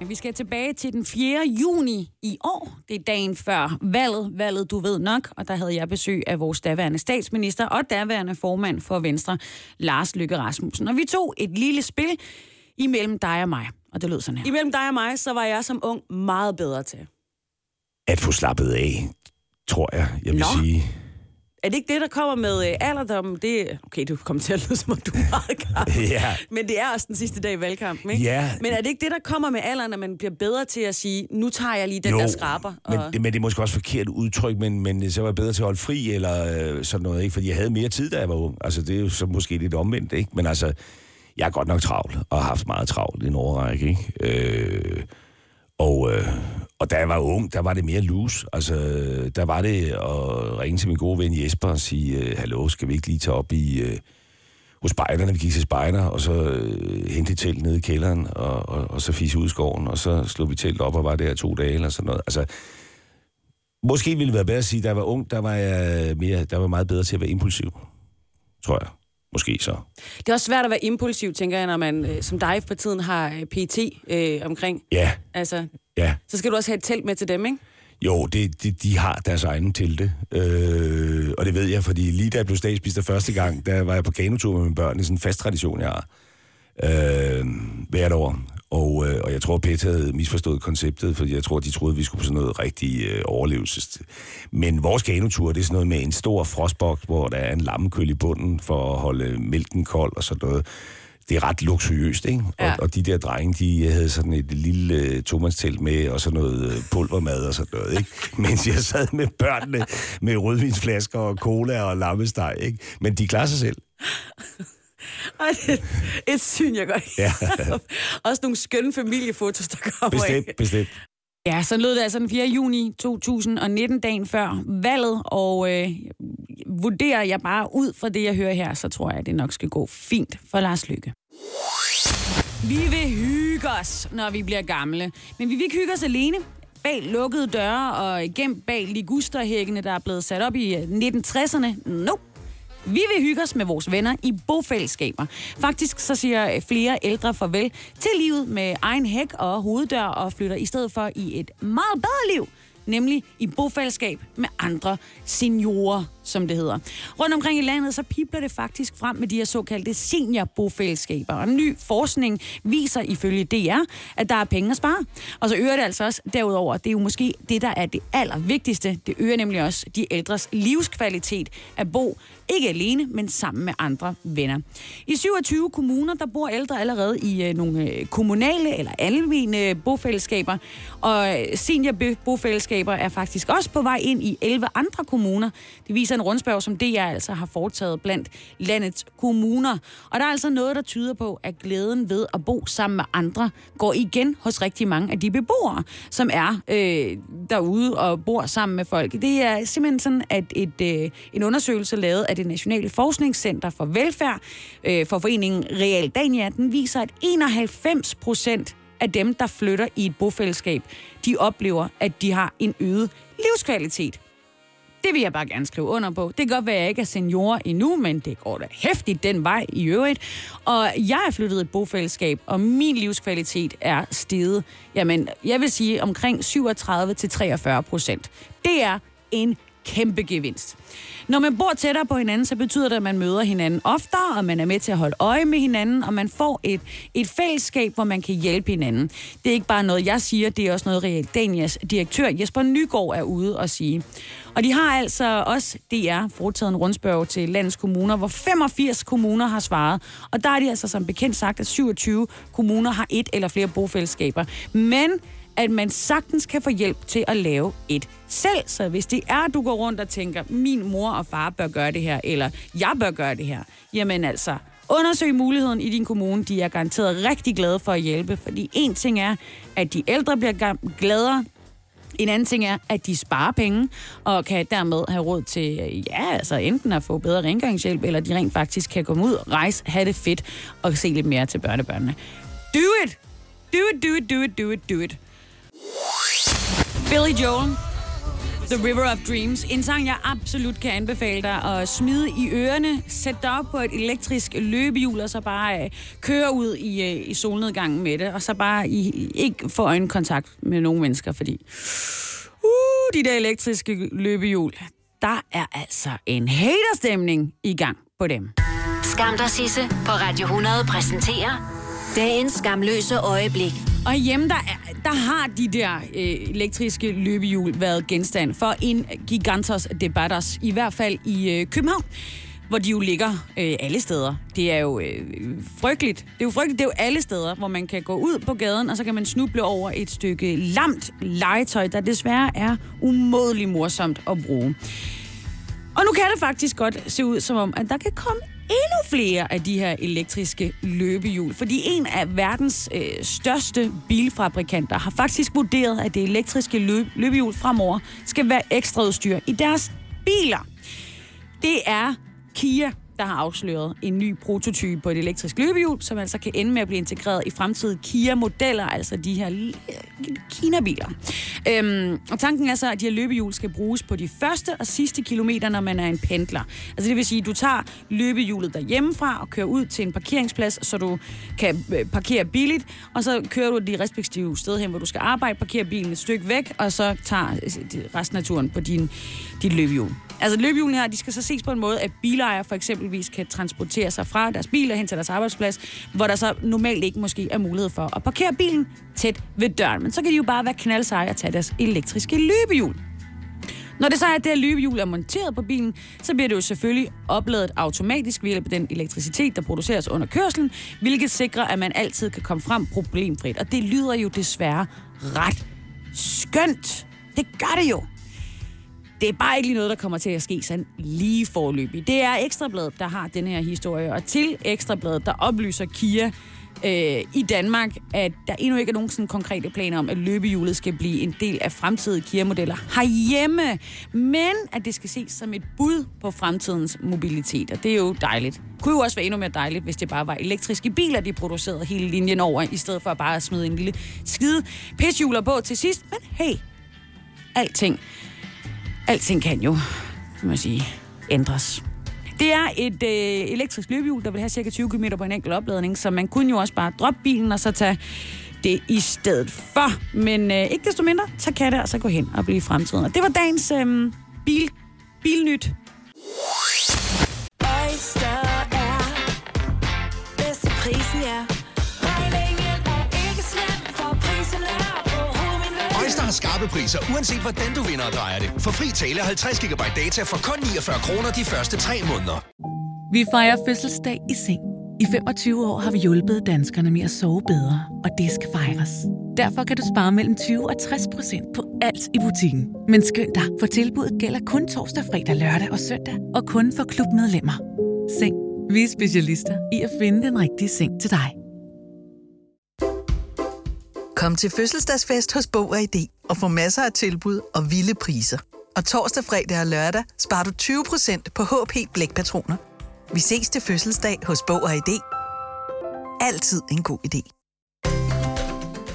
Men vi skal tilbage til den 4. juni i år. Det er dagen før valget. Valget, du ved nok. Og der havde jeg besøg af vores daværende statsminister og daværende formand for Venstre, Lars Løkke Rasmussen. Og vi tog et lille spil imellem dig og mig. Og det lød sådan her. Imellem dig og mig, så var jeg som ung meget bedre til. At få slappet af, tror jeg, jeg vil Nå. sige. Er det ikke det, der kommer med øh, alderdommen? Det, okay, du kommer til at lyde som om du er meget gammel. Ja. Men det er også den sidste dag i valgkampen, ikke? Ja. Men er det ikke det, der kommer med alderen, at man bliver bedre til at sige, nu tager jeg lige den der skraber? men, det, men det er måske også forkert udtryk, men, men så var jeg bedre til at holde fri, eller øh, sådan noget, ikke? Fordi jeg havde mere tid, da jeg var ung. Altså, det er jo så måske lidt omvendt, ikke? Men altså, jeg er godt nok travl, og har haft meget travlt i en overrække, ikke? Øh, og, øh, og da jeg var ung, der var det mere loose. Altså, der var det at ringe til min gode ven Jesper og sige, øh, hallo, skal vi ikke lige tage op i... Øh, hos spejderne, vi gik til spejder, og så øh, hente et telt nede i kælderen, og, og, og så fisse ud i skoven, og så slog vi telt op og var der to dage eller sådan noget. Altså, måske ville det være bedre at sige, at da jeg var ung, der var jeg, mere, der var meget bedre til at være impulsiv. Tror jeg. Måske så. Det er også svært at være impulsiv, tænker jeg, når man øh, som dig for tiden har øh, PT øh, omkring. Ja, Altså, ja. så skal du også have et telt med til dem, ikke? Jo, det, det, de har deres egen telte. Øh, og det ved jeg, fordi lige da jeg blev statsminister første gang, der var jeg på kanotur med mine børn. Det er sådan en fast tradition, jeg har. Øh, hvert år. Og, øh, og jeg tror, Peter havde misforstået konceptet, fordi jeg tror, de troede, vi skulle på sådan noget rigtig øh, overlevelses. Men vores kanotur, det er sådan noget med en stor frostboks, hvor der er en lammekøl i bunden for at holde mælken kold og sådan noget. Det er ret luksuriøst, ikke? Ja. Og, og de der drenge, de havde sådan et lille øh, tomandstelt med, og sådan noget øh, pulvermad og sådan noget, ikke? Mens jeg sad med børnene med rødvinsflasker og cola og lammesteg, ikke? Men de klarer sig selv. Ej, det er et syn, jeg godt Ja. Også nogle skønne familiefotos, der kommer af. Bestemt, bestemt. Ja, så lød det altså den 4. juni 2019, dagen før valget, og øh, vurderer jeg bare ud fra det, jeg hører her, så tror jeg, at det nok skal gå fint for Lars Lykke. Vi vil hygge os, når vi bliver gamle, men vi vil ikke hygge os alene. Bag lukkede døre og gemt bag ligusterhækkene, der er blevet sat op i øh, 1960'erne. Nope. Vi vil hygge os med vores venner i bofællesskaber. Faktisk så siger flere ældre farvel til livet med egen hæk og hoveddør og flytter i stedet for i et meget bedre liv, nemlig i bofællesskab med andre seniorer, som det hedder. Rundt omkring i landet, så pipler det faktisk frem med de her såkaldte seniorbofællesskaber. Og ny forskning viser ifølge DR, at der er penge at spare. Og så øger det altså også derudover, det er jo måske det, der er det allervigtigste. Det øger nemlig også de ældres livskvalitet at bo ikke alene, men sammen med andre venner. I 27 kommuner, der bor ældre allerede i øh, nogle øh, kommunale eller almene bofællesskaber, og øh, seniorbofællesskaber er faktisk også på vej ind i 11 andre kommuner. Det viser en rundspørg, som DR altså har foretaget blandt landets kommuner. Og der er altså noget, der tyder på, at glæden ved at bo sammen med andre går igen hos rigtig mange af de beboere, som er øh, derude og bor sammen med folk. Det er simpelthen sådan, at et, øh, en undersøgelse lavet af det Nationale Forskningscenter for Velfærd øh, for foreningen Real Dania, den viser, at 91 procent af dem, der flytter i et bofællesskab, de oplever, at de har en øget livskvalitet. Det vil jeg bare gerne skrive under på. Det kan godt være, at jeg ikke er senior endnu, men det går da hæftigt den vej i øvrigt. Og jeg er flyttet i et bofællesskab, og min livskvalitet er steget. Jamen, jeg vil sige omkring 37-43 procent. Det er en kæmpe gevinst. Når man bor tættere på hinanden, så betyder det, at man møder hinanden oftere, og man er med til at holde øje med hinanden, og man får et, et fællesskab, hvor man kan hjælpe hinanden. Det er ikke bare noget, jeg siger, det er også noget, Real Danias direktør Jesper Nygaard er ude og sige. Og de har altså også, DR, foretaget en rundspørg til landets kommuner, hvor 85 kommuner har svaret. Og der er de altså som bekendt sagt, at 27 kommuner har et eller flere bofællesskaber. Men at man sagtens kan få hjælp til at lave et selv. Så hvis det er, at du går rundt og tænker, min mor og far bør gøre det her, eller jeg bør gøre det her, jamen altså, undersøg muligheden i din kommune. De er garanteret rigtig glade for at hjælpe, fordi en ting er, at de ældre bliver gladere, En anden ting er, at de sparer penge, og kan dermed have råd til, ja, altså enten at få bedre rengøringshjælp, eller de rent faktisk kan komme ud, rejse, have det fedt, og se lidt mere til børnebørnene. Do it! Do it, do it, do it, do it, do it. Billy Joel, The River of Dreams. En sang, jeg absolut kan anbefale dig at smide i ørerne, sætte dig op på et elektrisk løbehjul, og så bare øh, køre ud i, øh, i solnedgangen med det, og så bare i, ikke få øjenkontakt med nogen mennesker, fordi uh, de der elektriske løbehjul, der er altså en haterstemning i gang på dem. Skam dig, Sisse, på Radio 100 præsenterer dagens skamløse øjeblik. Og hjemme, der, er, der har de der øh, elektriske løbehjul været genstand for en gigantos debatters, i hvert fald i øh, København hvor de jo ligger øh, alle steder. Det er jo øh, frygteligt. Det er jo frygteligt. Det er jo alle steder, hvor man kan gå ud på gaden, og så kan man snuble over et stykke lamt legetøj, der desværre er umådelig morsomt at bruge. Og nu kan det faktisk godt se ud som om, at der kan komme endnu flere af de her elektriske løbehjul. Fordi en af verdens øh, største bilfabrikanter har faktisk vurderet, at det elektriske løb- løbehjul fremover skal være ekstra udstyr i deres biler. Det er Kia, der har afsløret en ny prototype på et elektrisk løbehjul, som altså kan ende med at blive integreret i fremtidige Kia-modeller, altså de her Kina-biler. Øhm, og tanken er så, at de her løbehjul skal bruges på de første og sidste kilometer, når man er en pendler. Altså det vil sige, at du tager løbehjulet derhjemmefra og kører ud til en parkeringsplads, så du kan øh, parkere billigt, og så kører du de respektive steder hen, hvor du skal arbejde, parkerer bilen et stykke væk, og så tager øh, resten af turen på din, dit løbehjul. Altså løbehjulene her, de skal så ses på en måde, at bilejere for eksempelvis kan transportere sig fra deres biler hen til deres arbejdsplads, hvor der så normalt ikke måske er mulighed for at parkere bilen tæt ved døren. Men så kan de jo bare være knaldseje og tage deres elektriske løbehjul. Når det så er, at det her løbehjul er monteret på bilen, så bliver det jo selvfølgelig opladet automatisk ved hjælp af den elektricitet, der produceres under kørslen, hvilket sikrer, at man altid kan komme frem problemfrit. Og det lyder jo desværre ret skønt. Det gør det jo. Det er bare ikke lige noget, der kommer til at ske sådan lige forløbig. Det er Ekstrabladet, der har den her historie, og til Ekstrabladet, der oplyser Kia øh, i Danmark, at der endnu ikke er nogen sådan konkrete planer om, at løbehjulet skal blive en del af fremtidige Kia-modeller herhjemme, men at det skal ses som et bud på fremtidens mobilitet, og det er jo dejligt. Det kunne jo også være endnu mere dejligt, hvis det bare var elektriske biler, de producerede hele linjen over, i stedet for bare at smide en lille skide pishjuler på til sidst. Men hey, alting alting kan jo, kan man sige, ændres. Det er et øh, elektrisk løbehjul, der vil have cirka 20 km på en enkelt opladning, så man kunne jo også bare droppe bilen og så tage det i stedet for. Men øh, ikke desto mindre, så kan det altså gå hen og blive fremtiden. Og det var dagens øh, bil, bilnyt. Oyster er bedst til prisen, ja. Skarpe priser, uanset hvordan du vinder og drejer det. For fri tale 50 GB data for kun 49 kroner de første 3 måneder. Vi fejrer fødselsdag i seng. I 25 år har vi hjulpet danskerne med at sove bedre, og det skal fejres. Derfor kan du spare mellem 20 og 60 procent på alt i butikken. Men skynd dig, for tilbuddet gælder kun torsdag, fredag, lørdag og søndag, og kun for klubmedlemmer. Seng. Vi er specialister i at finde den rigtige seng til dig. Kom til fødselsdagsfest hos Bog og ID og få masser af tilbud og vilde priser. Og torsdag, fredag og lørdag sparer du 20% på HP Blækpatroner. Vi ses til fødselsdag hos Bog og ID. Altid en god idé.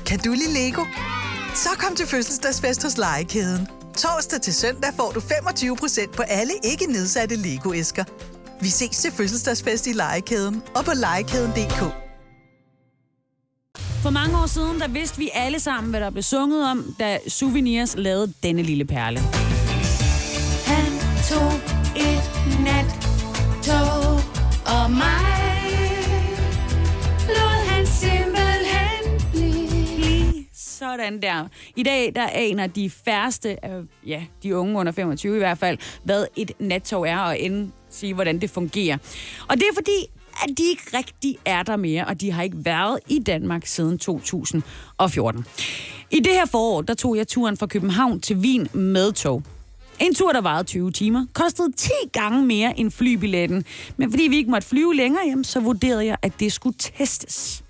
Kan du lide Lego? Så kom til fødselsdagsfest hos Legekæden. Torsdag til søndag får du 25% på alle ikke nedsatte Lego-æsker. Vi ses til fødselsdagsfest i Legekæden og på legekæden.dk. For mange år siden, der vidste vi alle sammen, hvad der blev sunget om, da Souvenirs lavede denne lille perle. Han tog et nat tog og mig lod han simpelthen blive. Sådan der. I dag, der aner de færreste, af, ja, de unge under 25 i hvert fald, hvad et nattog er, og end sige, hvordan det fungerer. Og det er fordi, at de ikke rigtig er der mere, og de har ikke været i Danmark siden 2014. I det her forår, der tog jeg turen fra København til Wien med tog. En tur, der varede 20 timer, kostede 10 gange mere end flybilletten. Men fordi vi ikke måtte flyve længere hjem, så vurderede jeg, at det skulle testes.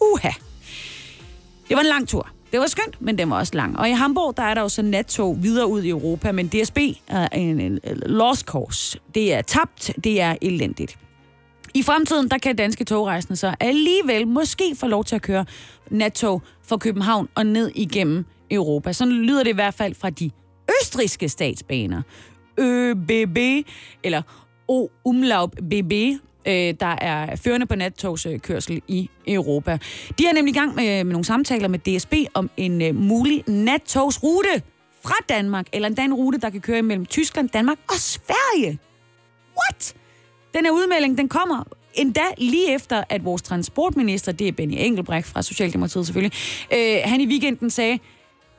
Uha. Det var en lang tur. Det var skønt, men den var også lang. Og i Hamburg, der er der jo så nattog videre ud i Europa, men DSB er en, en lost course. Det er tabt, det er elendigt. I fremtiden, der kan danske togrejsende så alligevel måske få lov til at køre nattog fra København og ned igennem Europa. Sådan lyder det i hvert fald fra de østriske statsbaner. ÖBB, eller O Umlaub BB, øh, der er førende på nattogskørsel i Europa. De er nemlig i gang med, med nogle samtaler med DSB om en øh, mulig nattogsrute fra Danmark, eller endda en rute, der kan køre imellem Tyskland, Danmark og Sverige. What? Den her udmelding, den kommer endda lige efter, at vores transportminister, det er Benny Engelbrecht fra Socialdemokratiet selvfølgelig, øh, han i weekenden sagde,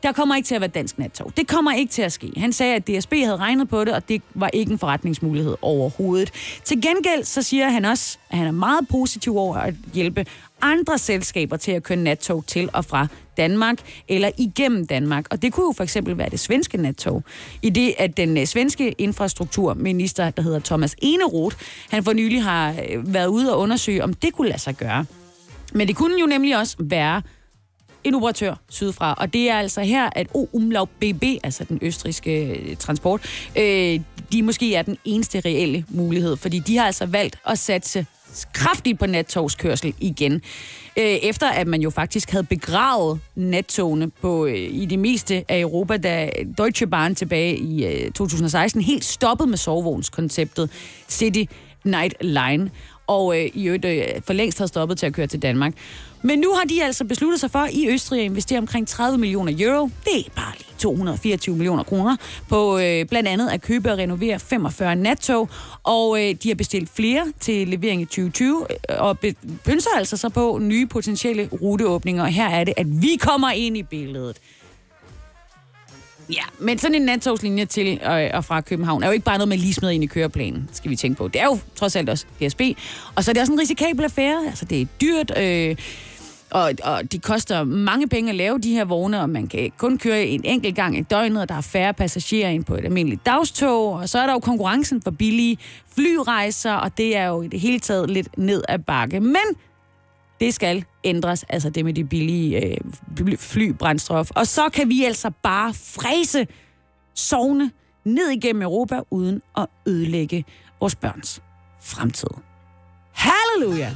der kommer ikke til at være dansk nattog. Det kommer ikke til at ske. Han sagde, at DSB havde regnet på det, og det var ikke en forretningsmulighed overhovedet. Til gengæld så siger han også, at han er meget positiv over at hjælpe andre selskaber til at køre nattog til og fra Danmark eller igennem Danmark. Og det kunne jo for eksempel være det svenske nattog. I det, at den øh, svenske infrastrukturminister, der hedder Thomas Eneroth, han for nylig har øh, været ude og undersøge, om det kunne lade sig gøre. Men det kunne jo nemlig også være en operatør sydfra. Og det er altså her, at O BB, altså den østriske øh, transport, øh, de måske er den eneste reelle mulighed, fordi de har altså valgt at satse kraftigt på nattogskørsel igen. Øh, efter at man jo faktisk havde begravet nattogene på, øh, i det meste af Europa, da Deutsche Bahn tilbage i øh, 2016 helt stoppede med sovevognskonceptet City Night Line og øh, i øvrigt øh, for længst har stoppet til at køre til Danmark. Men nu har de altså besluttet sig for i Østrig at investere omkring 30 millioner euro. Det er bare lige 224 millioner kroner på øh, blandt andet at købe og renovere 45 nattog. Og øh, de har bestilt flere til levering i 2020 øh, og pynser altså så på nye potentielle ruteåbninger. Og her er det, at vi kommer ind i billedet. Ja, men sådan en nattogslinje til og fra København er jo ikke bare noget, man lige smider ind i køreplanen, skal vi tænke på. Det er jo trods alt også DSB. Og så er det også en risikabel affære. Altså, det er dyrt, øh, og, og de koster mange penge at lave de her vogne, og man kan kun køre en enkelt gang i døgnet, og der er færre passagerer ind på et almindeligt dagstog. Og så er der jo konkurrencen for billige flyrejser, og det er jo i det hele taget lidt ned ad bakke. Men det skal ændres, altså det med de billige øh, flybrændstof. Og så kan vi altså bare fræse sovne ned igennem Europa, uden at ødelægge vores børns fremtid. Halleluja!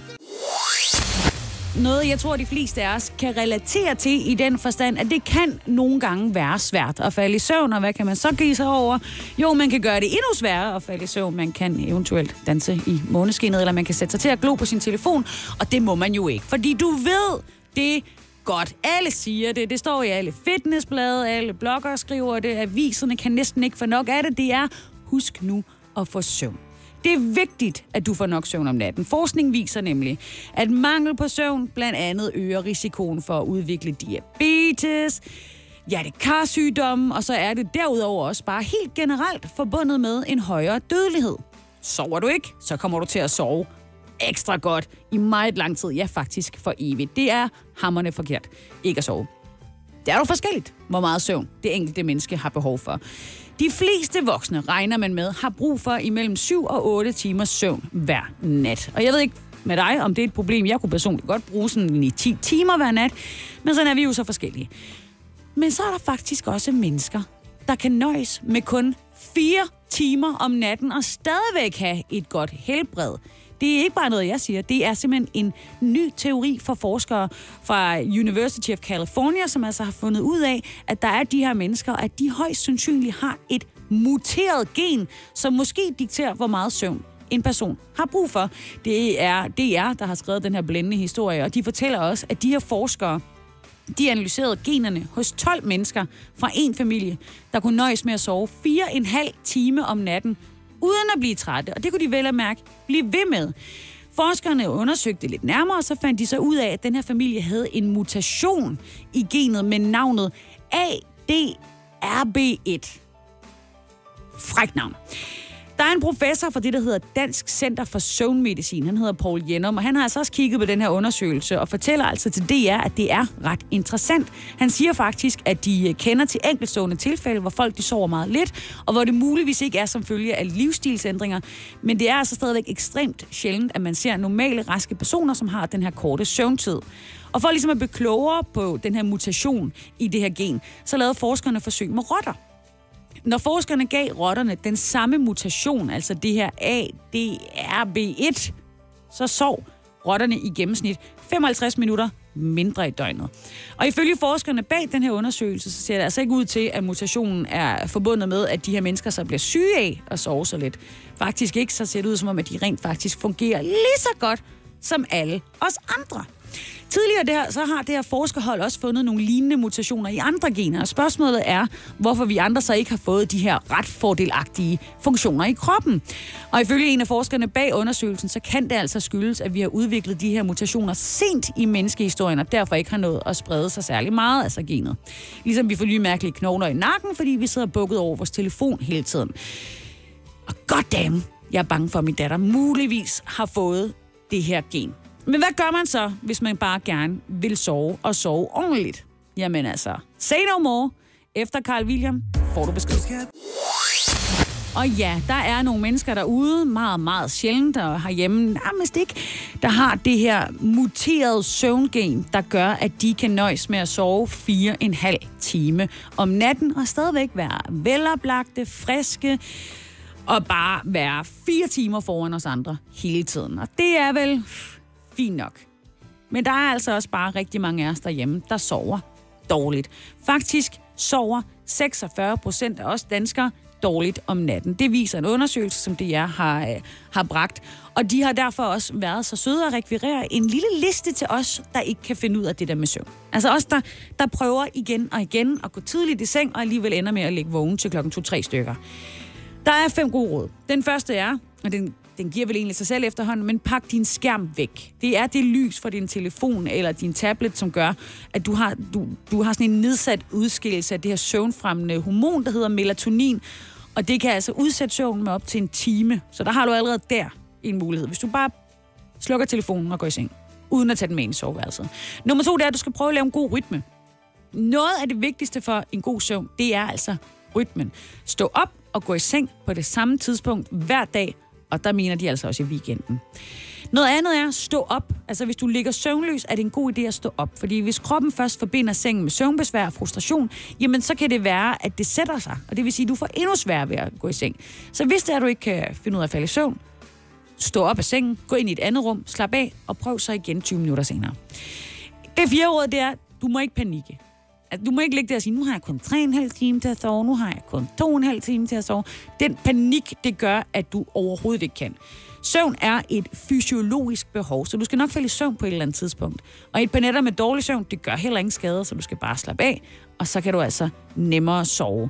Noget, jeg tror, de fleste af os kan relatere til i den forstand, at det kan nogle gange være svært at falde i søvn, og hvad kan man så give sig over? Jo, man kan gøre det endnu sværere at falde i søvn. Man kan eventuelt danse i måneskinnet, eller man kan sætte sig til at glo på sin telefon, og det må man jo ikke, fordi du ved det godt. Alle siger det. Det står i alle fitnessblade, alle bloggere skriver det, aviserne kan næsten ikke få nok af det. Det er, husk nu at få søvn. Det er vigtigt, at du får nok søvn om natten. Forskning viser nemlig, at mangel på søvn blandt andet øger risikoen for at udvikle diabetes, hjertekarsygdomme, og så er det derudover også bare helt generelt forbundet med en højere dødelighed. Sover du ikke, så kommer du til at sove ekstra godt i meget lang tid. Ja, faktisk for evigt. Det er hammerne forkert ikke at sove. Det er jo forskelligt, hvor meget søvn det enkelte menneske har behov for. De fleste voksne, regner man med, har brug for imellem 7 og 8 timers søvn hver nat. Og jeg ved ikke med dig, om det er et problem. Jeg kunne personligt godt bruge sådan i 10 timer hver nat, men sådan er vi jo så forskellige. Men så er der faktisk også mennesker, der kan nøjes med kun 4 timer om natten og stadigvæk have et godt helbred. Det er ikke bare noget, jeg siger. Det er simpelthen en ny teori for forskere fra University of California, som altså har fundet ud af, at der er de her mennesker, at de højst sandsynligt har et muteret gen, som måske dikterer, hvor meget søvn en person har brug for. Det er DR, der har skrevet den her blændende historie, og de fortæller også, at de her forskere, de analyserede generne hos 12 mennesker fra en familie, der kunne nøjes med at sove 4,5 time om natten, uden at blive trætte. Og det kunne de vel at mærke blive ved med. Forskerne undersøgte lidt nærmere, og så fandt de så ud af, at den her familie havde en mutation i genet med navnet ADRB1. Fræk navn. Der er en professor fra det, der hedder Dansk Center for Søvnmedicin. Han hedder Paul Jennum, og han har altså også kigget på den her undersøgelse og fortæller altså til DR, at det er ret interessant. Han siger faktisk, at de øh, kender til enkeltstående tilfælde, hvor folk de sover meget lidt, og hvor det muligvis ikke er som følge af livsstilsændringer. Men det er altså stadigvæk ekstremt sjældent, at man ser normale, raske personer, som har den her korte søvntid. Og for ligesom at blive klogere på den her mutation i det her gen, så lavede forskerne forsøg med rotter. Når forskerne gav rotterne den samme mutation, altså det her ADRB1, så sov rotterne i gennemsnit 55 minutter mindre i døgnet. Og ifølge forskerne bag den her undersøgelse, så ser det altså ikke ud til, at mutationen er forbundet med, at de her mennesker så bliver syge af at sove så lidt. Faktisk ikke, så ser det ud som om, at de rent faktisk fungerer lige så godt som alle os andre. Tidligere der, så har det her forskerhold også fundet nogle lignende mutationer i andre gener, og spørgsmålet er, hvorfor vi andre så ikke har fået de her ret fordelagtige funktioner i kroppen. Og ifølge en af forskerne bag undersøgelsen, så kan det altså skyldes, at vi har udviklet de her mutationer sent i menneskehistorien, og derfor ikke har nået at sprede sig særlig meget, altså genet. Ligesom vi får nye mærkelige knogler i nakken, fordi vi sidder bukket over vores telefon hele tiden. Og goddamn, jeg er bange for, at min datter muligvis har fået det her gen. Men hvad gør man så, hvis man bare gerne vil sove og sove ordentligt? Jamen altså, say no more. Efter Carl William får du besked. Og ja, der er nogle mennesker derude, meget, meget sjældent, og herhjemme nærmest ikke, der har det her muterede søvngen, der gør, at de kan nøjes med at sove fire en halv time om natten, og stadigvæk være veloplagte, friske, og bare være fire timer foran os andre hele tiden. Og det er vel fint nok. Men der er altså også bare rigtig mange af os derhjemme, der sover dårligt. Faktisk sover 46 procent af os danskere dårligt om natten. Det viser en undersøgelse, som DR har, øh, har bragt. Og de har derfor også været så søde at rekvirere en lille liste til os, der ikke kan finde ud af det der med søvn. Altså os, der, der prøver igen og igen at gå tidligt i seng, og alligevel ender med at ligge vågen til klokken 2-3 stykker. Der er fem gode råd. Den første er, og den, den giver vel egentlig sig selv efterhånden, men pak din skærm væk. Det er det lys fra din telefon eller din tablet, som gør, at du har, du, du har sådan en nedsat udskillelse af det her søvnfremmende hormon, der hedder melatonin, og det kan altså udsætte søvnen med op til en time. Så der har du allerede der en mulighed. Hvis du bare slukker telefonen og går i seng, uden at tage den med ind i soveværelset. Nummer to, det er, at du skal prøve at lave en god rytme. Noget af det vigtigste for en god søvn, det er altså rytmen. Stå op og gå i seng på det samme tidspunkt hver dag, og der mener de altså også i weekenden. Noget andet er at stå op. Altså hvis du ligger søvnløs, er det en god idé at stå op. Fordi hvis kroppen først forbinder sengen med søvnbesvær og frustration, jamen så kan det være, at det sætter sig. Og det vil sige, at du får endnu sværere ved at gå i seng. Så hvis det er, at du ikke kan finde ud af at falde i søvn, stå op af sengen, gå ind i et andet rum, slap af og prøv så igen 20 minutter senere. Det fjerde råd, det er, du må ikke panikke at du må ikke ligge der og sige, nu har jeg kun 3,5 timer til at sove, nu har jeg kun 2,5 timer til at sove. Den panik, det gør, at du overhovedet ikke kan. Søvn er et fysiologisk behov, så du skal nok falde i søvn på et eller andet tidspunkt. Og et par nætter med dårlig søvn, det gør heller ingen skade, så du skal bare slappe af, og så kan du altså nemmere sove.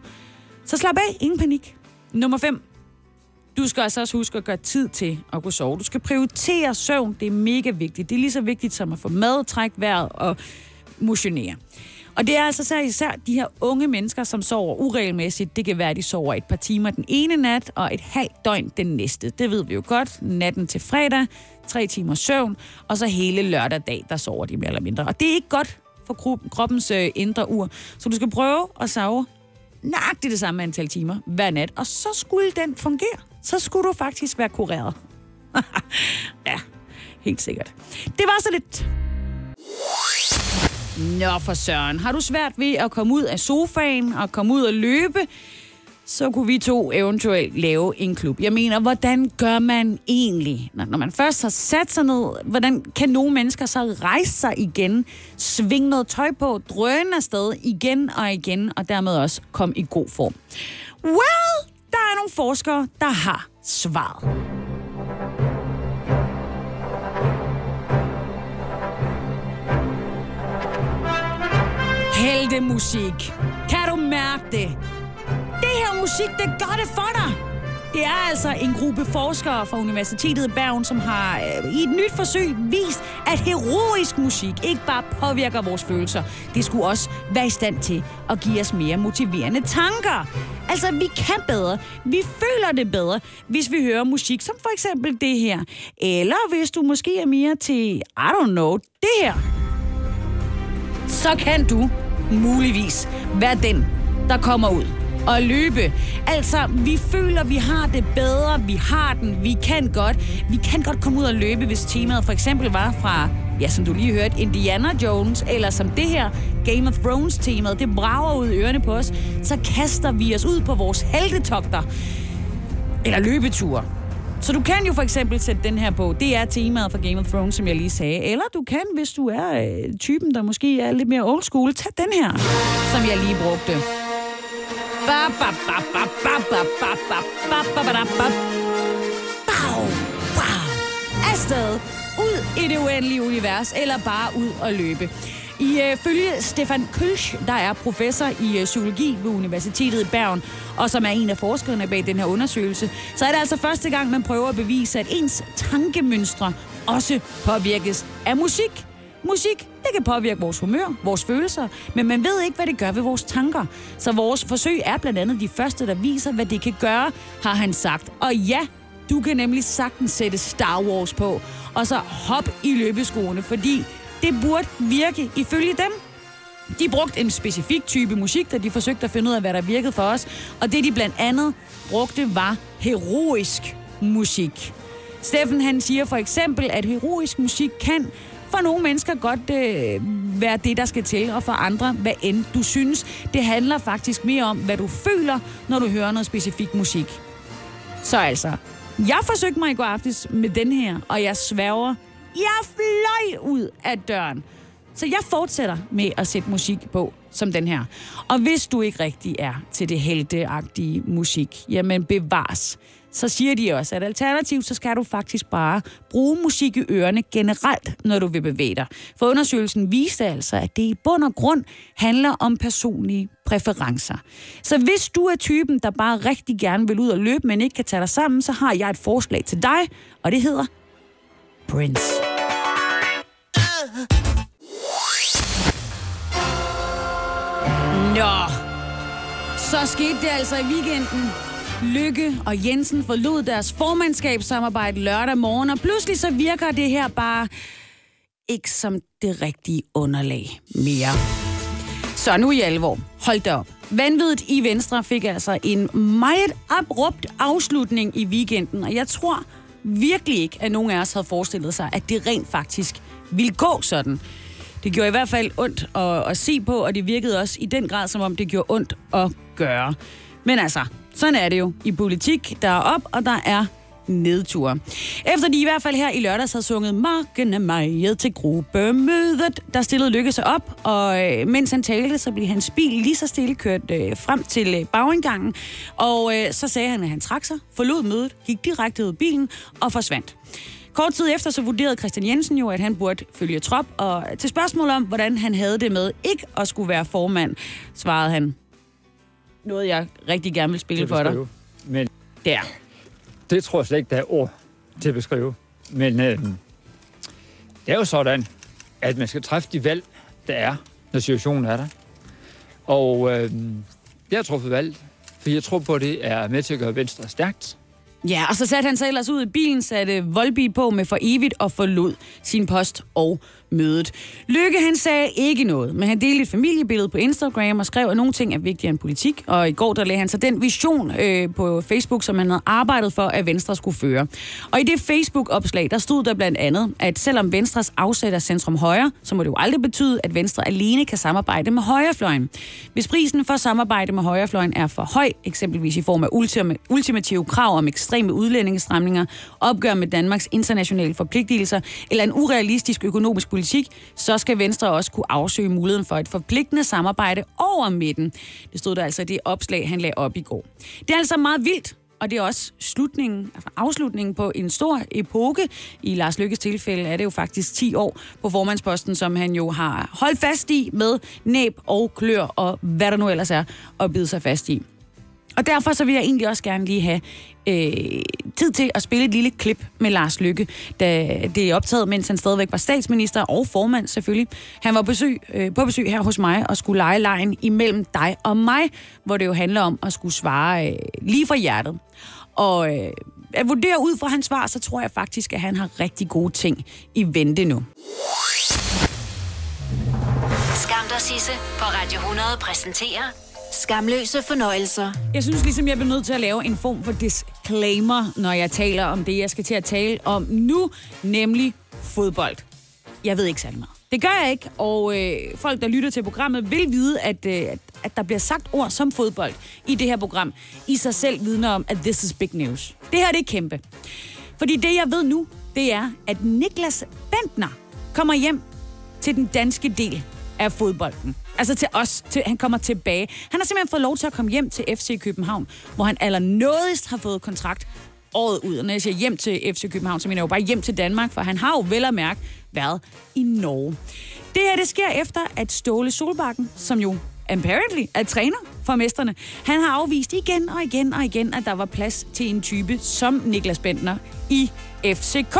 Så slap af, ingen panik. Nummer 5. Du skal altså også huske at gøre tid til at kunne sove. Du skal prioritere søvn, det er mega vigtigt. Det er lige så vigtigt som at få mad, trække vejret og motionere. Og det er altså så især de her unge mennesker, som sover uregelmæssigt. Det kan være, at de sover et par timer den ene nat, og et halvt døgn den næste. Det ved vi jo godt. Natten til fredag, tre timer søvn, og så hele lørdag dag, der sover de mere eller mindre. Og det er ikke godt for kroppens øh, indre ur. Så du skal prøve at sove nøjagtigt det samme antal timer hver nat, og så skulle den fungere. Så skulle du faktisk være kureret. ja, helt sikkert. Det var så lidt Nå for søren, har du svært ved at komme ud af sofaen og komme ud og løbe, så kunne vi to eventuelt lave en klub. Jeg mener, hvordan gør man egentlig, når når man først har sat sig ned, hvordan kan nogle mennesker så rejse sig igen, svinge noget tøj på, drøne afsted igen og igen, og dermed også komme i god form? Well, der er nogle forskere, der har svaret. Heltemusik. Kan du mærke det? Det her musik, det gør det for dig. Det er altså en gruppe forskere fra Universitetet i Bergen, som har øh, i et nyt forsøg vist, at heroisk musik ikke bare påvirker vores følelser. Det skulle også være i stand til at give os mere motiverende tanker. Altså, vi kan bedre. Vi føler det bedre, hvis vi hører musik, som for eksempel det her. Eller hvis du måske er mere til, I don't know, det her så kan du muligvis være den, der kommer ud og løbe. Altså, vi føler, vi har det bedre, vi har den, vi kan godt. Vi kan godt komme ud og løbe, hvis temaet for eksempel var fra, ja, som du lige hørte, Indiana Jones, eller som det her Game of Thrones temaet, det brager ud i ørerne på os, så kaster vi os ud på vores heldetogter. Eller løbeture. Så du kan jo for eksempel sætte den her på. Det er temaet for Game of Thrones, som jeg lige sagde. Eller du kan, hvis du er øh, typen, der måske er lidt mere old school, tag den her, som jeg lige brugte. Afsted! Ud i det uendelige univers, eller bare ud og løbe. I følge Stefan Kølsch, der er professor i øh, psykologi ved Universitetet i Bergen, og som er en af forskerne bag den her undersøgelse, så er det altså første gang, man prøver at bevise, at ens tankemønstre også påvirkes af musik. Musik, det kan påvirke vores humør, vores følelser, men man ved ikke, hvad det gør ved vores tanker. Så vores forsøg er blandt andet de første, der viser, hvad det kan gøre, har han sagt. Og ja, du kan nemlig sagtens sætte Star Wars på, og så hop i løbeskoene, fordi det burde virke ifølge dem. De brugte en specifik type musik, da de forsøgte at finde ud af, hvad der virkede for os. Og det, de blandt andet brugte, var heroisk musik. Steffen han siger for eksempel, at heroisk musik kan for nogle mennesker godt øh, være det, der skal til, og for andre, hvad end du synes. Det handler faktisk mere om, hvad du føler, når du hører noget specifik musik. Så altså, jeg forsøgte mig i går aftes med den her, og jeg sværger, jeg fløj ud af døren. Så jeg fortsætter med at sætte musik på, som den her. Og hvis du ikke rigtig er til det helteagtige musik, jamen bevares. Så siger de også, at alternativt, så skal du faktisk bare bruge musik i ørerne generelt, når du vil bevæge dig. For undersøgelsen viste altså, at det i bund og grund handler om personlige præferencer. Så hvis du er typen, der bare rigtig gerne vil ud og løbe, men ikke kan tage dig sammen, så har jeg et forslag til dig, og det hedder Prince. Nå, så skete det altså i weekenden. Lykke og Jensen forlod deres formandskabssamarbejde lørdag morgen, og pludselig så virker det her bare ikke som det rigtige underlag mere. Så nu i alvor. Hold da op. Vanviddet i Venstre fik altså en meget abrupt afslutning i weekenden, og jeg tror virkelig ikke, at nogen af os havde forestillet sig, at det rent faktisk ville gå sådan. Det gjorde i hvert fald ondt at, at se på, og det virkede også i den grad, som om det gjorde ondt at gøre. Men altså, sådan er det jo i politik. Der er op, og der er nedtur. Efter de i hvert fald her i lørdags havde sunget Marken er meget til gruppemødet, der stillede Lykke sig op, og øh, mens han talte, så blev hans bil lige så stille kørt øh, frem til øh, bagindgangen, og øh, så sagde han, at han trak sig, forlod mødet, gik direkte ud af bilen og forsvandt. Kort tid efter så vurderede Christian Jensen jo, at han burde følge trop, og til spørgsmål om, hvordan han havde det med ikke at skulle være formand, svarede han, noget jeg rigtig gerne vil spille for dig. Men Der det tror jeg slet ikke, der er ord til at beskrive. Men øh, det er jo sådan, at man skal træffe de valg, der er, når situationen er der. Og øh, jeg har truffet valg, for jeg tror på, at det er med til at gøre Venstre stærkt. Ja, og så satte han sig ellers ud i bilen, satte Volby på med for evigt og forlod sin post og mødet. Lykke, han sagde ikke noget, men han delte et familiebillede på Instagram og skrev, at nogle ting er vigtigere end politik. Og i går, der lagde han så den vision øh, på Facebook, som han havde arbejdet for, at Venstre skulle føre. Og i det Facebook-opslag, der stod der blandt andet, at selvom Venstres afsætter centrum højre, så må det jo aldrig betyde, at Venstre alene kan samarbejde med højrefløjen. Hvis prisen for samarbejde med højrefløjen er for høj, eksempelvis i form af ultima- ultimative krav om ekstreme udlændingestramninger, opgør med Danmarks internationale forpligtelser eller en urealistisk økonomisk politik, så skal Venstre også kunne afsøge muligheden for et forpligtende samarbejde over midten. Det stod der altså i det opslag, han lagde op i går. Det er altså meget vildt, og det er også slutningen, altså afslutningen på en stor epoke. I Lars Lykkes tilfælde er det jo faktisk 10 år på formandsposten, som han jo har holdt fast i med næb og klør og hvad der nu ellers er at bide sig fast i. Og derfor så vil jeg egentlig også gerne lige have øh, tid til at spille et lille klip med Lars Lykke, da det er optaget, mens han stadigvæk var statsminister og formand selvfølgelig. Han var besøg, øh, på besøg her hos mig og skulle lege lejen imellem dig og mig, hvor det jo handler om at skulle svare øh, lige fra hjertet. Og øh, at vurdere ud fra hans svar, så tror jeg faktisk, at han har rigtig gode ting i vente nu. Skam dig, Sisse på Radio 100 præsenterer Skamløse fornøjelser. Jeg synes ligesom, jeg bliver nødt til at lave en form for disclaimer, når jeg taler om det, jeg skal til at tale om nu, nemlig fodbold. Jeg ved ikke særlig meget. Det gør jeg ikke, og øh, folk, der lytter til programmet, vil vide, at, øh, at, der bliver sagt ord som fodbold i det her program, i sig selv vidner om, at this is big news. Det her det er kæmpe. Fordi det, jeg ved nu, det er, at Niklas Bentner kommer hjem til den danske del af fodbolden. Altså til os. Til, han kommer tilbage. Han har simpelthen fået lov til at komme hjem til FC København, hvor han allernådigst har fået kontrakt året ud. Og når jeg siger hjem til FC København, så mener jeg jo bare hjem til Danmark, for han har jo vel at mærke været i Norge. Det her, det sker efter, at Ståle Solbakken, som jo apparently er træner for mesterne, han har afvist igen og igen og igen, at der var plads til en type som Niklas Bentner i FCK.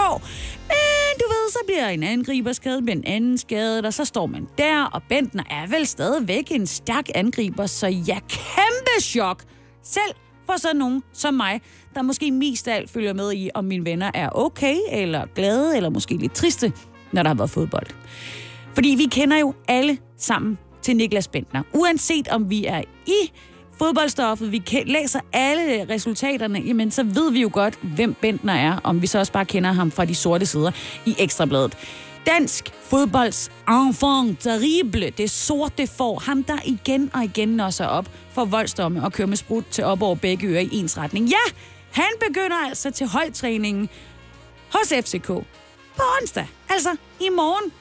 Men du ved, så bliver en angriber skadet, med en anden skadet, og så står man der, og Bentner er vel stadigvæk en stærk angriber, så ja, kæmpe chok. Selv for sådan nogen som mig, der måske mest af alt følger med i, om mine venner er okay, eller glade, eller måske lidt triste, når der har været fodbold. Fordi vi kender jo alle sammen til Niklas Bentner. Uanset om vi er i fodboldstoffet, vi læser alle resultaterne, jamen så ved vi jo godt, hvem Bentner er, om vi så også bare kender ham fra de sorte sider i Ekstrabladet. Dansk fodbolds enfant terrible, det sorte får ham, der igen og igen når sig op for voldsdomme og kører med sprut til op over begge ører i ens retning. Ja, han begynder altså til holdtræningen hos FCK på onsdag, altså i morgen.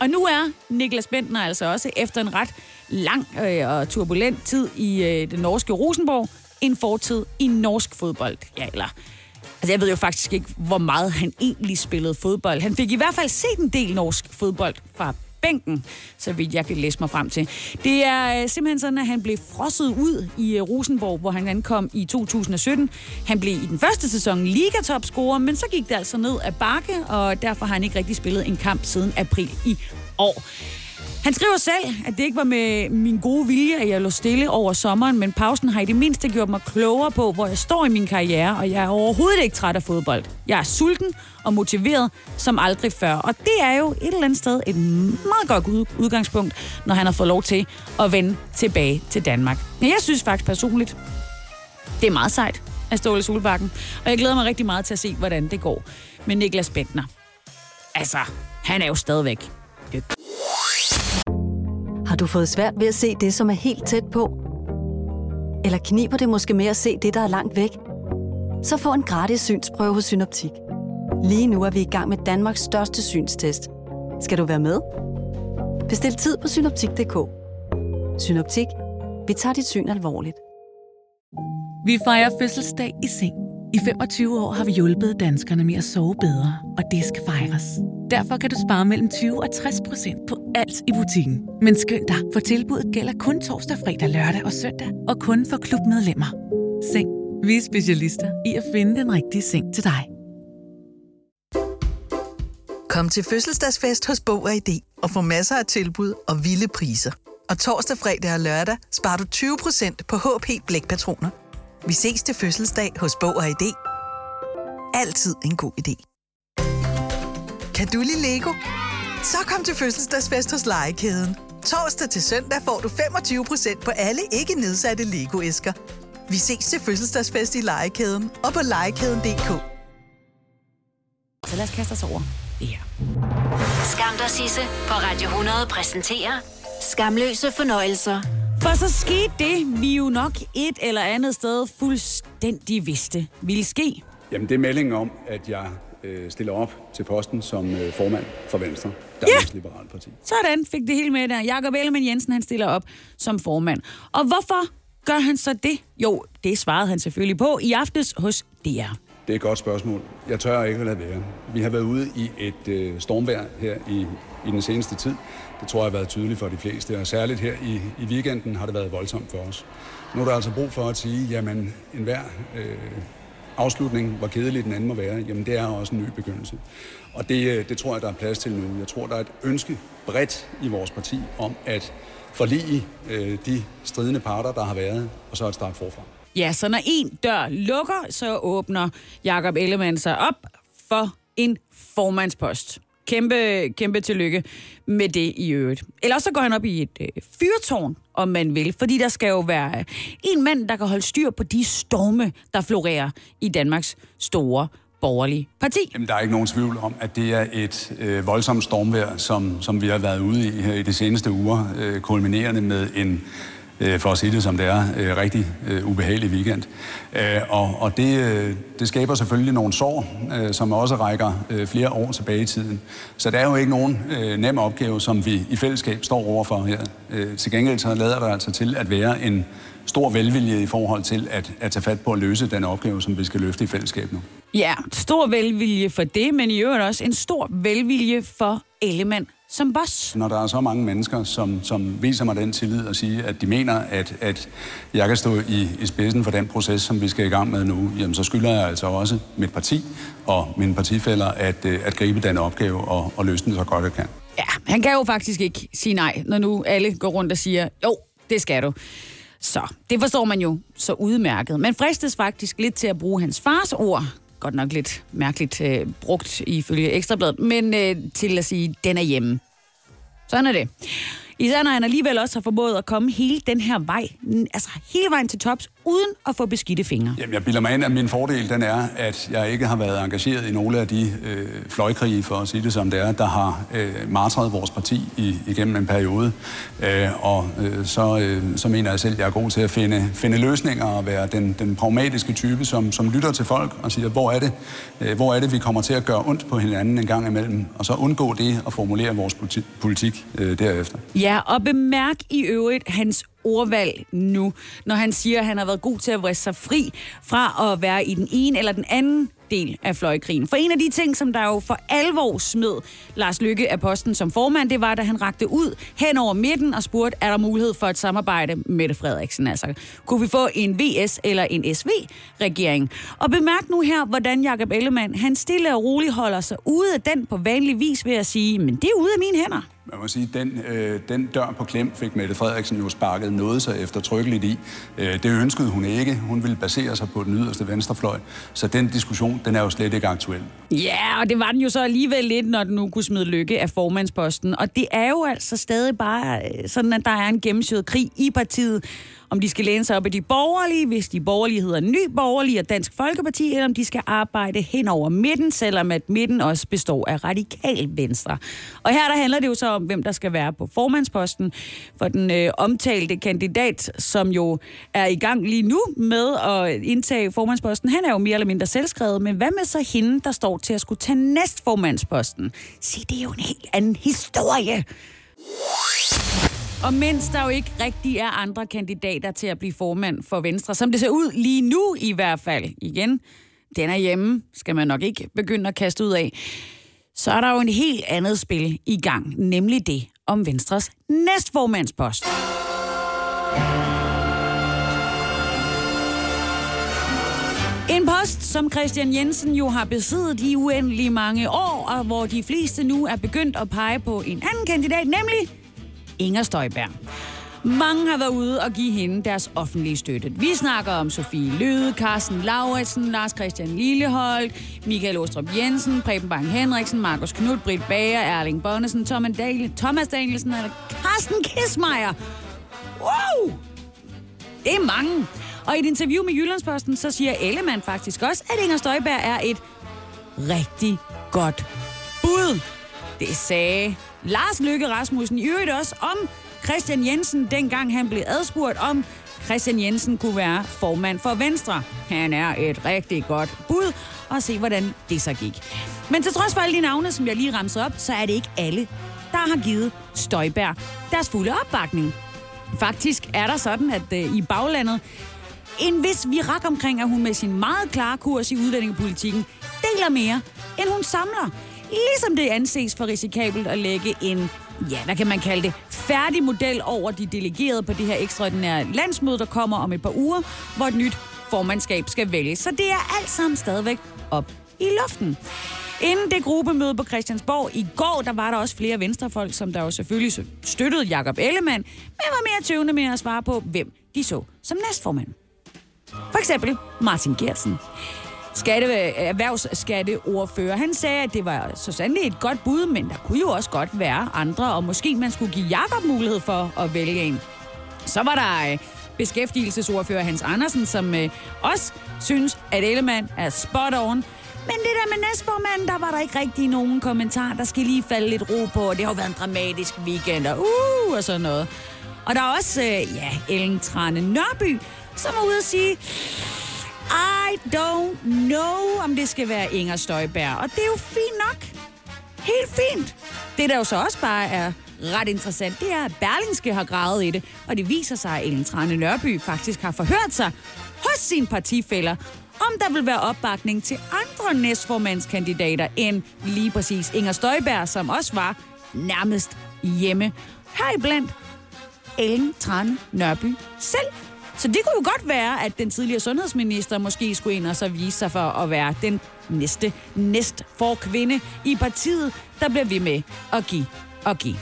Og nu er Niklas Bentner altså også efter en ret lang øh, og turbulent tid i øh, det norske Rosenborg en fortid i norsk fodbold. Ja, eller... Altså, jeg ved jo faktisk ikke, hvor meget han egentlig spillede fodbold. Han fik i hvert fald set en del norsk fodbold fra bænken, så vidt jeg kan læse mig frem til. Det er øh, simpelthen sådan, at han blev frosset ud i øh, Rosenborg, hvor han ankom i 2017. Han blev i den første sæson ligatopscorer, men så gik det altså ned ad bakke, og derfor har han ikke rigtig spillet en kamp siden april i år. Han skriver selv, at det ikke var med min gode vilje, at jeg lå stille over sommeren, men pausen har i det mindste gjort mig klogere på, hvor jeg står i min karriere, og jeg er overhovedet ikke træt af fodbold. Jeg er sulten og motiveret som aldrig før, og det er jo et eller andet sted et meget godt udgangspunkt, når han har fået lov til at vende tilbage til Danmark. Men jeg synes faktisk personligt, det er meget sejt af Ståle Solbakken, og jeg glæder mig rigtig meget til at se, hvordan det går med Niklas Bentner. Altså, han er jo stadigvæk har du fået svært ved at se det, som er helt tæt på? Eller kniber det måske med at se det, der er langt væk? Så få en gratis synsprøve hos Synoptik. Lige nu er vi i gang med Danmarks største synstest. Skal du være med? Bestil tid på synoptik.dk. Synoptik. Vi tager dit syn alvorligt. Vi fejrer fødselsdag i seng. I 25 år har vi hjulpet danskerne med at sove bedre, og det skal fejres. Derfor kan du spare mellem 20 og 60 procent på alt i butikken. Men skynd dig, for tilbuddet gælder kun torsdag, fredag, lørdag og søndag, og kun for klubmedlemmer. Seng. Vi er specialister i at finde den rigtige seng til dig. Kom til fødselsdagsfest hos Bog og ID og få masser af tilbud og vilde priser. Og torsdag, fredag og lørdag sparer du 20% på HP Blækpatroner. Vi ses til fødselsdag hos Bog og ID. Altid en god idé. Kan du lide Lego? Så kom til fødselsdagsfest hos Legekæden. Torsdag til søndag får du 25% på alle ikke nedsatte Lego-æsker. Vi ses til fødselsdagsfest i Legekæden og på legekæden.dk. Så lad os kaste os over det her. Skam dig, Sisse på Radio 100 præsenterer Skamløse fornøjelser. For så skete det, vi jo nok et eller andet sted fuldstændig vidste ville ske. Jamen, det er meldingen om, at jeg øh, stiller op til posten som øh, formand for Venstre, Danmarks ja. Liberale Parti. Sådan fik det hele med der. Jakob Ellemann Jensen, han stiller op som formand. Og hvorfor gør han så det? Jo, det svarede han selvfølgelig på i aftes hos DR. Det er et godt spørgsmål. Jeg tør ikke at lade være. Vi har været ude i et øh, stormvejr her i, i den seneste tid. Det tror jeg har været tydeligt for de fleste, og særligt her i, i weekenden har det været voldsomt for os. Nu er der altså brug for at sige, jamen enhver øh, afslutning, hvor kedelig den anden må være, jamen det er også en ny begyndelse. Og det, øh, det tror jeg, der er plads til nu. Jeg tror, der er et ønske bredt i vores parti om at forlige øh, de stridende parter, der har været, og så at starte forfra. Ja, så når en dør lukker, så åbner Jakob Ellemann sig op for en formandspost. Kæmpe, kæmpe tillykke med det i øvrigt. Ellers så går han op i et øh, fyrtårn, om man vil. Fordi der skal jo være øh, en mand, der kan holde styr på de storme, der florerer i Danmarks store borgerlige parti. Jamen, der er ikke nogen tvivl om, at det er et øh, voldsomt stormvejr, som, som vi har været ude i her i de seneste uger, øh, kulminerende med en øh, for at sige det som det er, øh, rigtig øh, ubehagelig weekend. Øh, og og det, øh, det skaber selvfølgelig nogle sår, øh, som også rækker øh, flere år tilbage i tiden. Så det er jo ikke nogen øh, nem opgave, som vi i fællesskab står overfor her. Øh, til gengæld så lader der altså til at være en stor velvilje i forhold til at, at tage fat på at løse den opgave, som vi skal løfte i fællesskab nu. Ja, stor velvilje for det, men i øvrigt også en stor velvilje for Ellemann som boss. Når der er så mange mennesker, som, som viser mig den tillid og siger, at de mener, at, at jeg kan stå i, i spidsen for den proces, som vi skal i gang med nu, jamen så skylder jeg altså også mit parti og mine partifælder at, øh, at gribe den opgave og, og løse den så godt jeg kan. Ja, han kan jo faktisk ikke sige nej, når nu alle går rundt og siger, jo, det skal du. Så det forstår man jo så udmærket. Man fristes faktisk lidt til at bruge hans fars ord, godt nok lidt mærkeligt øh, brugt ifølge Ekstrabladet, men øh, til at sige, den er hjemme. Sådan er det. Især når han alligevel også har formået at komme hele den her vej, altså hele vejen til tops, uden at få beskidte fingre. Jamen, jeg bilder mig ind, at min fordel den er, at jeg ikke har været engageret i nogle af de øh, fløjkrige, for at sige det som det er, der har øh, martret vores parti i, igennem en periode. Øh, og øh, så, øh, så mener jeg selv, at jeg er god til at finde, finde løsninger og være den, den pragmatiske type, som, som lytter til folk og siger, hvor er, det, øh, hvor er det, vi kommer til at gøre ondt på hinanden en gang imellem, og så undgå det og formulere vores politi- politik øh, derefter. Ja, og bemærk i øvrigt hans ordvalg nu, når han siger, at han har været god til at vriste sig fri fra at være i den ene eller den anden del af fløjkrigen. For en af de ting, som der jo for alvor smed Lars Lykke af posten som formand, det var, da han rakte ud hen over midten og spurgte, er der mulighed for et samarbejde med Mette Frederiksen? Altså, kunne vi få en VS eller en SV-regering? Og bemærk nu her, hvordan Jakob Ellemann, han stille og roligt holder sig ude af den på vanlig vis ved at sige, men det er ude af mine hænder. Man må sige, den, øh, den dør på klem fik Mette Frederiksen jo sparket noget så eftertrykkeligt i. Øh, det ønskede hun ikke. Hun ville basere sig på den yderste venstrefløj. Så den diskussion, den er jo slet ikke aktuel. Ja, og det var den jo så alligevel lidt, når den nu kunne smide lykke af formandsposten. Og det er jo altså stadig bare øh, sådan, at der er en gennemsyret krig i partiet. Om de skal læne sig op i de borgerlige, hvis de borgerlige hedder Ny Borgerlige og Dansk Folkeparti, eller om de skal arbejde hen over midten, selvom at midten også består af radikal venstre. Og her der handler det jo så om, hvem der skal være på formandsposten for den øh, omtalte kandidat, som jo er i gang lige nu med at indtage formandsposten. Han er jo mere eller mindre selvskrevet, men hvad med så hende, der står til at skulle tage næstformandsposten? Se, det er jo en helt anden historie. Og mens der jo ikke rigtig er andre kandidater til at blive formand for Venstre, som det ser ud lige nu i hvert fald, igen, den er hjemme, skal man nok ikke begynde at kaste ud af, så er der jo en helt andet spil i gang, nemlig det om Venstres næstformandspost. En post, som Christian Jensen jo har besiddet i uendelig mange år, og hvor de fleste nu er begyndt at pege på en anden kandidat, nemlig Inger Støjberg. Mange har været ude og give hende deres offentlige støtte. Vi snakker om Sofie Løde, Carsten Lauritsen, Lars Christian Lillehold, Michael Ostrup Jensen, Preben Bang Henriksen, Markus Knud, Britt Bager, Erling Bonnesen, Thomas, Thomas Danielsen og Carsten Kismeier. Wow! Det er mange. Og i et interview med Jyllandsposten, så siger Ellemann faktisk også, at Inger Støjberg er et rigtig godt bud. Det sagde Lars Lykke Rasmussen i øvrigt også om Christian Jensen, dengang han blev adspurgt om, Christian Jensen kunne være formand for Venstre. Han er et rigtig godt bud, og se hvordan det så gik. Men til trods for alle de navne, som jeg lige ramser op, så er det ikke alle, der har givet Støjberg deres fulde opbakning. Faktisk er der sådan, at øh, i baglandet, en vis virak omkring, at hun med sin meget klare kurs i udlændingepolitikken deler mere, end hun samler. Ligesom det anses for risikabelt at lægge en, ja, hvad kan man kalde det, færdig model over de delegerede på det her ekstraordinære landsmøde, der kommer om et par uger, hvor et nyt formandskab skal vælges. Så det er alt sammen stadigvæk op i luften. Inden det gruppemøde på Christiansborg i går, der var der også flere venstrefolk, som der jo selvfølgelig støttede Jakob Ellemann, men var mere tøvende med at svare på, hvem de så som næstformand. For eksempel Martin Gersen. Skatte, erhvervsskatteordfører. Han sagde, at det var så sandelig et godt bud, men der kunne jo også godt være andre, og måske man skulle give Jakob mulighed for at vælge en. Så var der øh, beskæftigelsesordfører Hans Andersen, som øh, også synes, at Ellemann er spot on. Men det der med næstformanden, der var der ikke rigtig nogen kommentar. Der skal lige falde lidt ro på, og det har jo været en dramatisk weekend, og uh, og sådan noget. Og der er også, øh, ja, Ellen Trane Nørby, som er ude at sige, i don't know, om det skal være Inger Støjberg. Og det er jo fint nok. Helt fint. Det, der jo så også bare er ret interessant, det er, at Berlingske har gravet i det, og det viser sig, at Ellen Trane Nørby faktisk har forhørt sig hos sine partifælder, om der vil være opbakning til andre næstformandskandidater end lige præcis Inger Støjberg, som også var nærmest hjemme. Heriblandt Ellen Trane Nørby selv. Så det kunne jo godt være, at den tidligere sundhedsminister måske skulle ind og så vise sig for at være den næste næst for kvinde i partiet, der bliver ved med at give og give.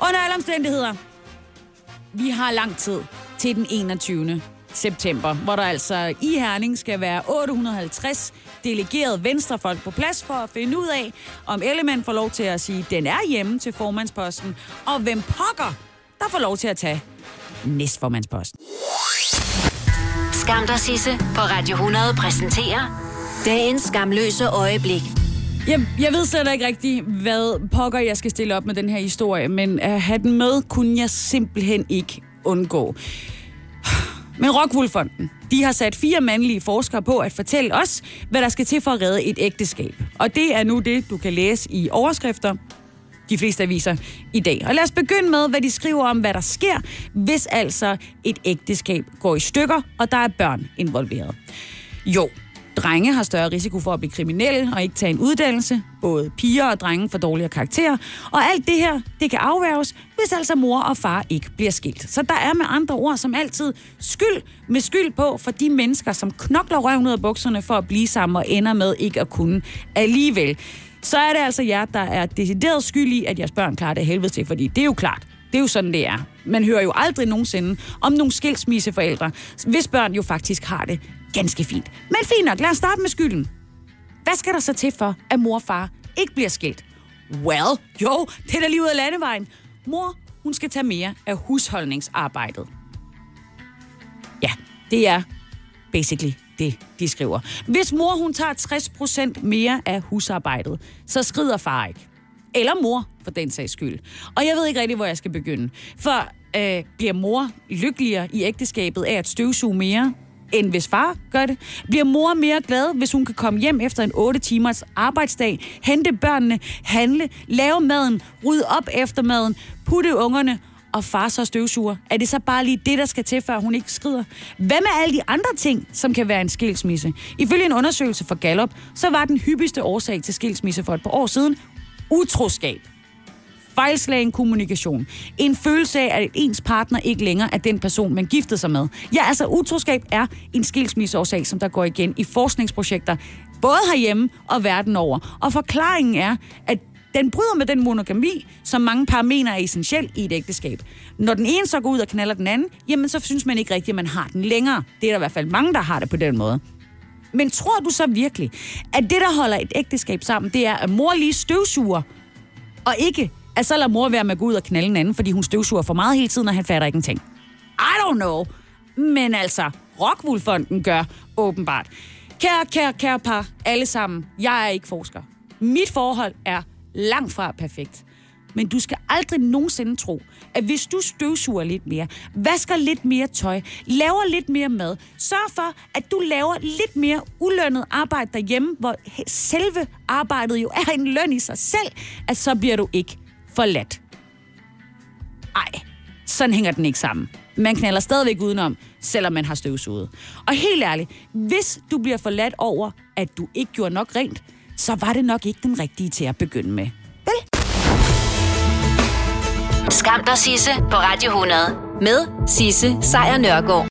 Under alle omstændigheder, vi har lang tid til den 21. september, hvor der altså i Herning skal være 850 delegerede venstrefolk på plads for at finde ud af, om Ellemann får lov til at sige, at den er hjemme til formandsposten, og hvem pokker, der får lov til at tage næstformandsposten. Skam dig, Sisse, på Radio 100 præsenterer dagens skamløse øjeblik. Jeg, jeg ved slet ikke rigtig, hvad pokker jeg skal stille op med den her historie, men at have den med, kunne jeg simpelthen ikke undgå. Men Rockwool-fonden, de har sat fire mandlige forskere på at fortælle os, hvad der skal til for at redde et ægteskab. Og det er nu det, du kan læse i overskrifter de fleste aviser i dag. Og lad os begynde med, hvad de skriver om, hvad der sker, hvis altså et ægteskab går i stykker, og der er børn involveret. Jo, drenge har større risiko for at blive kriminelle og ikke tage en uddannelse. Både piger og drenge får dårligere karakterer. Og alt det her, det kan afværges, hvis altså mor og far ikke bliver skilt. Så der er med andre ord som altid skyld med skyld på for de mennesker, som knokler røven ud af bukserne for at blive sammen og ender med ikke at kunne alligevel så er det altså jer, der er decideret skyld i, at jeres børn klarer det helvede til, fordi det er jo klart. Det er jo sådan, det er. Man hører jo aldrig nogensinde om nogle skilsmisseforældre, hvis børn jo faktisk har det ganske fint. Men fint nok, lad os starte med skylden. Hvad skal der så til for, at mor og far ikke bliver skilt? Well, jo, det er da lige ud af landevejen. Mor, hun skal tage mere af husholdningsarbejdet. Ja, det er basically det, de skriver. Hvis mor hun tager 60% mere af husarbejdet, så skrider far ikke. Eller mor, for den sags skyld. Og jeg ved ikke rigtig, hvor jeg skal begynde. For øh, bliver mor lykkeligere i ægteskabet af at støvsuge mere, end hvis far gør det? Bliver mor mere glad, hvis hun kan komme hjem efter en 8 timers arbejdsdag, hente børnene, handle, lave maden, rydde op efter maden, putte ungerne og far så støvsuger? Er det så bare lige det, der skal til, før hun ikke skrider? Hvad med alle de andre ting, som kan være en skilsmisse? Ifølge en undersøgelse fra Gallup, så var den hyppigste årsag til skilsmisse for et par år siden utroskab. Fejlslagen kommunikation. En følelse af, at ens partner ikke længere er den person, man giftede sig med. Ja, altså utroskab er en skilsmisseårsag, som der går igen i forskningsprojekter, både herhjemme og verden over. Og forklaringen er, at den bryder med den monogami, som mange par mener er essentiel i et ægteskab. Når den ene så går ud og knaller den anden, jamen så synes man ikke rigtigt, at man har den længere. Det er der i hvert fald mange, der har det på den måde. Men tror du så virkelig, at det, der holder et ægteskab sammen, det er, at mor lige støvsuger, og ikke, at så lader mor være med at gå ud og knalde en anden, fordi hun støvsuger for meget hele tiden, og han fatter ikke en ting. I don't know. Men altså, Rockwoolfonden gør åbenbart. Kære, kære, kære par, alle sammen, jeg er ikke forsker. Mit forhold er langt fra perfekt. Men du skal aldrig nogensinde tro, at hvis du støvsuger lidt mere, vasker lidt mere tøj, laver lidt mere mad, sørg for, at du laver lidt mere ulønnet arbejde derhjemme, hvor selve arbejdet jo er en løn i sig selv, at så bliver du ikke forladt. Ej, Sådan hænger den ikke sammen. Man knaller stadigvæk udenom, selvom man har støvsuget. Og helt ærligt, hvis du bliver forladt over, at du ikke gjorde nok rent, så var det nok ikke den rigtige til at begynde med. Vel? Skam dig, Sisse, på Radio 100. Med Sisse Sejr Nørgaard.